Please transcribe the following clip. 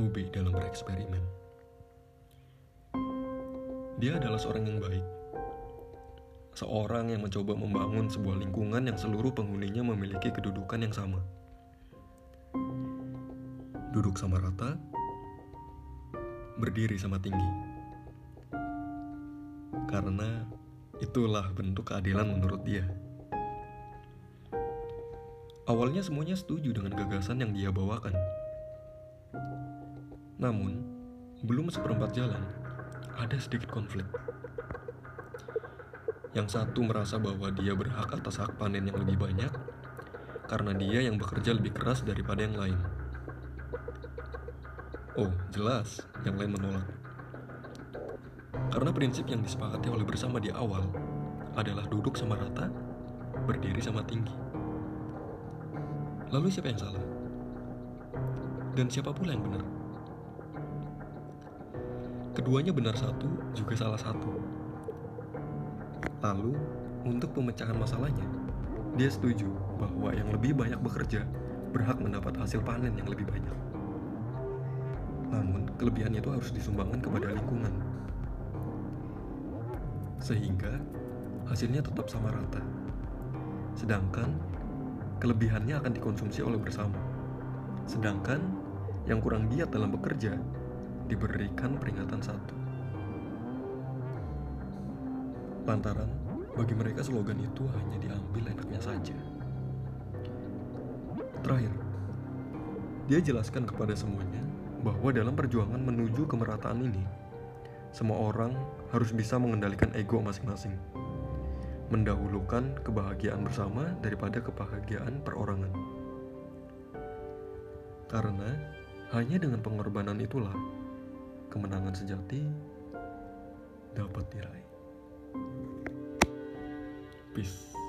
Ube dalam bereksperimen. Dia adalah seorang yang baik, seorang yang mencoba membangun sebuah lingkungan yang seluruh penghuninya memiliki kedudukan yang sama. Duduk sama rata, berdiri sama tinggi. Karena itulah bentuk keadilan menurut dia. Awalnya semuanya setuju dengan gagasan yang dia bawakan. Namun, belum seperempat jalan, ada sedikit konflik. Yang satu merasa bahwa dia berhak atas hak panen yang lebih banyak karena dia yang bekerja lebih keras daripada yang lain. Oh, jelas, yang lain menolak. Karena prinsip yang disepakati oleh bersama di awal adalah duduk sama rata, berdiri sama tinggi. Lalu siapa yang salah? Dan siapa pula yang benar? Keduanya benar satu, juga salah satu. Lalu, untuk pemecahan masalahnya, dia setuju bahwa yang lebih banyak bekerja berhak mendapat hasil panen yang lebih banyak. Namun, kelebihan itu harus disumbangkan kepada lingkungan. Sehingga, hasilnya tetap sama rata. Sedangkan, kelebihannya akan dikonsumsi oleh bersama. Sedangkan, yang kurang giat dalam bekerja diberikan peringatan satu. Lantaran bagi mereka slogan itu hanya diambil enaknya saja. Terakhir, dia jelaskan kepada semuanya bahwa dalam perjuangan menuju kemerataan ini, semua orang harus bisa mengendalikan ego masing-masing, mendahulukan kebahagiaan bersama daripada kebahagiaan perorangan. Karena hanya dengan pengorbanan itulah kemenangan sejati dapat diraih. Peace.